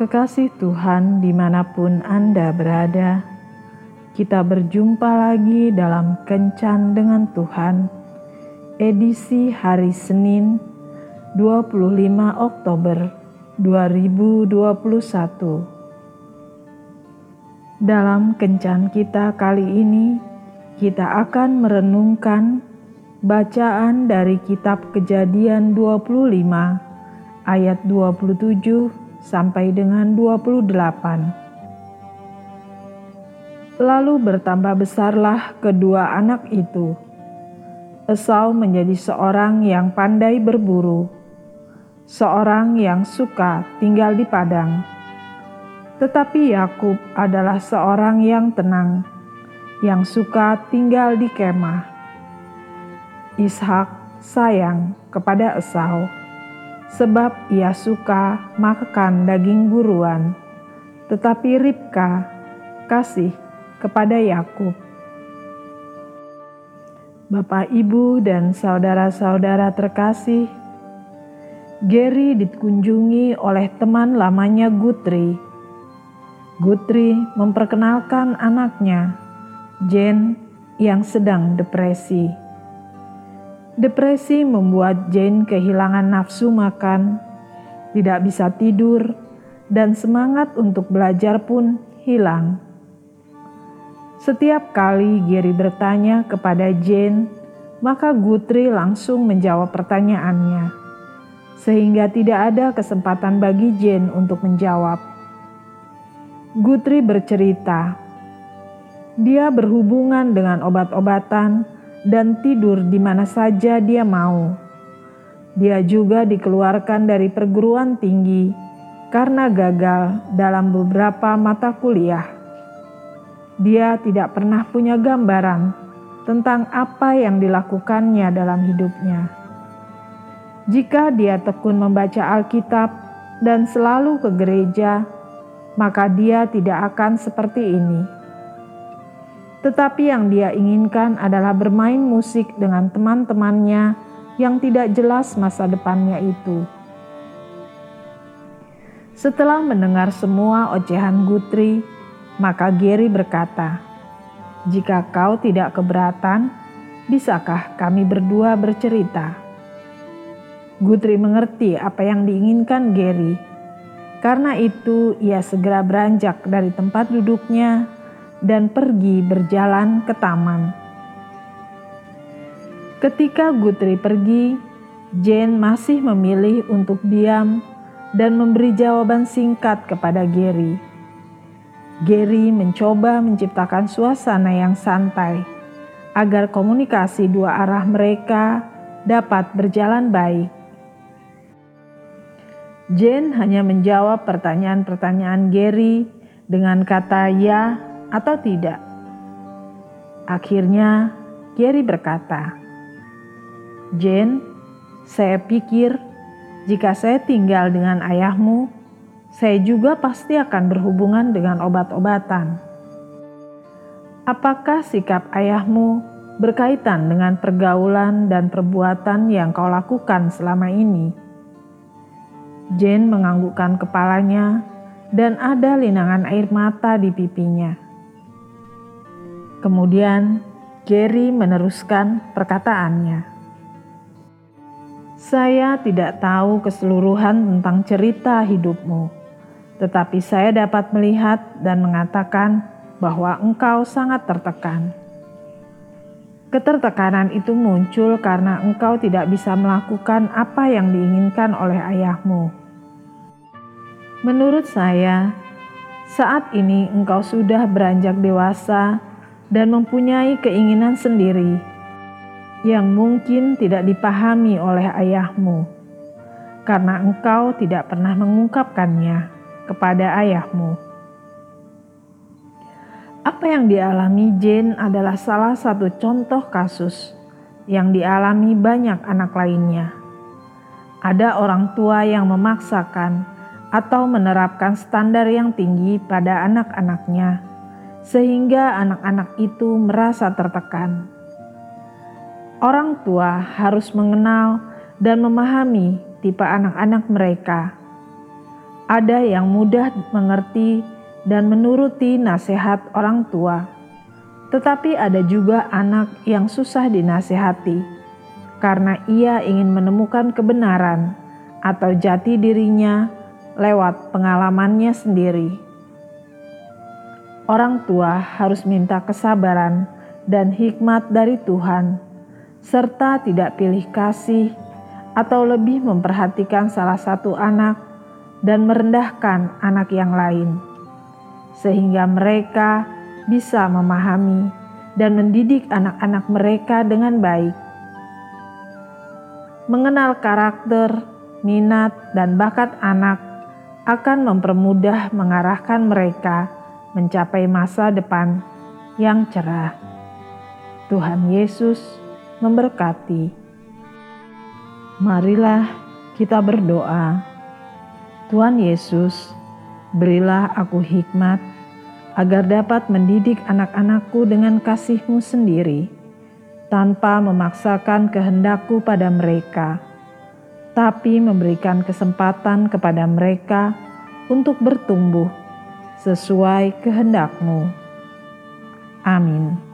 Kekasih Tuhan, di mana pun Anda berada, kita berjumpa lagi dalam Kencan dengan Tuhan, edisi hari Senin, 25 Oktober 2021. Dalam Kencan kita kali ini, kita akan merenungkan bacaan dari kitab Kejadian 25 ayat 27 sampai dengan 28. Lalu bertambah besarlah kedua anak itu. Esau menjadi seorang yang pandai berburu, seorang yang suka tinggal di padang. Tetapi Yakub adalah seorang yang tenang, yang suka tinggal di kemah. Ishak sayang kepada Esau sebab ia suka makan daging buruan, tetapi Ribka kasih kepada Yakub. Bapak, Ibu, dan saudara-saudara terkasih, Gary dikunjungi oleh teman lamanya Guthrie. Guthrie memperkenalkan anaknya, Jane, yang sedang depresi. Depresi membuat Jane kehilangan nafsu makan, tidak bisa tidur, dan semangat untuk belajar pun hilang. Setiap kali Gary bertanya kepada Jane, maka Guthrie langsung menjawab pertanyaannya, sehingga tidak ada kesempatan bagi Jane untuk menjawab. Guthrie bercerita, dia berhubungan dengan obat-obatan dan tidur di mana saja dia mau. Dia juga dikeluarkan dari perguruan tinggi karena gagal dalam beberapa mata kuliah. Dia tidak pernah punya gambaran tentang apa yang dilakukannya dalam hidupnya. Jika dia tekun membaca Alkitab dan selalu ke gereja, maka dia tidak akan seperti ini tetapi yang dia inginkan adalah bermain musik dengan teman-temannya yang tidak jelas masa depannya itu. Setelah mendengar semua ocehan Gutri, maka Gary berkata, "Jika kau tidak keberatan, bisakah kami berdua bercerita?" Gutri mengerti apa yang diinginkan Gary. Karena itu, ia segera beranjak dari tempat duduknya dan pergi berjalan ke taman. Ketika Guthrie pergi, Jane masih memilih untuk diam dan memberi jawaban singkat kepada Gary. Gary mencoba menciptakan suasana yang santai agar komunikasi dua arah mereka dapat berjalan baik. Jane hanya menjawab pertanyaan-pertanyaan Gary dengan kata "ya" atau tidak? Akhirnya, Gary berkata, "Jane, saya pikir jika saya tinggal dengan ayahmu, saya juga pasti akan berhubungan dengan obat-obatan. Apakah sikap ayahmu berkaitan dengan pergaulan dan perbuatan yang kau lakukan selama ini?" Jane menganggukkan kepalanya, dan ada linangan air mata di pipinya. Kemudian Gary meneruskan perkataannya. Saya tidak tahu keseluruhan tentang cerita hidupmu, tetapi saya dapat melihat dan mengatakan bahwa engkau sangat tertekan. Ketertekanan itu muncul karena engkau tidak bisa melakukan apa yang diinginkan oleh ayahmu. Menurut saya, saat ini engkau sudah beranjak dewasa dan mempunyai keinginan sendiri yang mungkin tidak dipahami oleh ayahmu, karena engkau tidak pernah mengungkapkannya kepada ayahmu. Apa yang dialami Jane adalah salah satu contoh kasus yang dialami banyak anak lainnya. Ada orang tua yang memaksakan atau menerapkan standar yang tinggi pada anak-anaknya sehingga anak-anak itu merasa tertekan. Orang tua harus mengenal dan memahami tipe anak-anak mereka. ada yang mudah mengerti dan menuruti nasihat orang tua, tetapi ada juga anak yang susah dinasehati karena ia ingin menemukan kebenaran atau jati dirinya lewat pengalamannya sendiri. Orang tua harus minta kesabaran dan hikmat dari Tuhan, serta tidak pilih kasih atau lebih memperhatikan salah satu anak dan merendahkan anak yang lain sehingga mereka bisa memahami dan mendidik anak-anak mereka dengan baik. Mengenal karakter, minat, dan bakat anak akan mempermudah mengarahkan mereka mencapai masa depan yang cerah. Tuhan Yesus memberkati. Marilah kita berdoa. Tuhan Yesus, berilah aku hikmat agar dapat mendidik anak-anakku dengan kasih-Mu sendiri, tanpa memaksakan kehendakku pada mereka, tapi memberikan kesempatan kepada mereka untuk bertumbuh sesuai kehendak-Mu. Amin.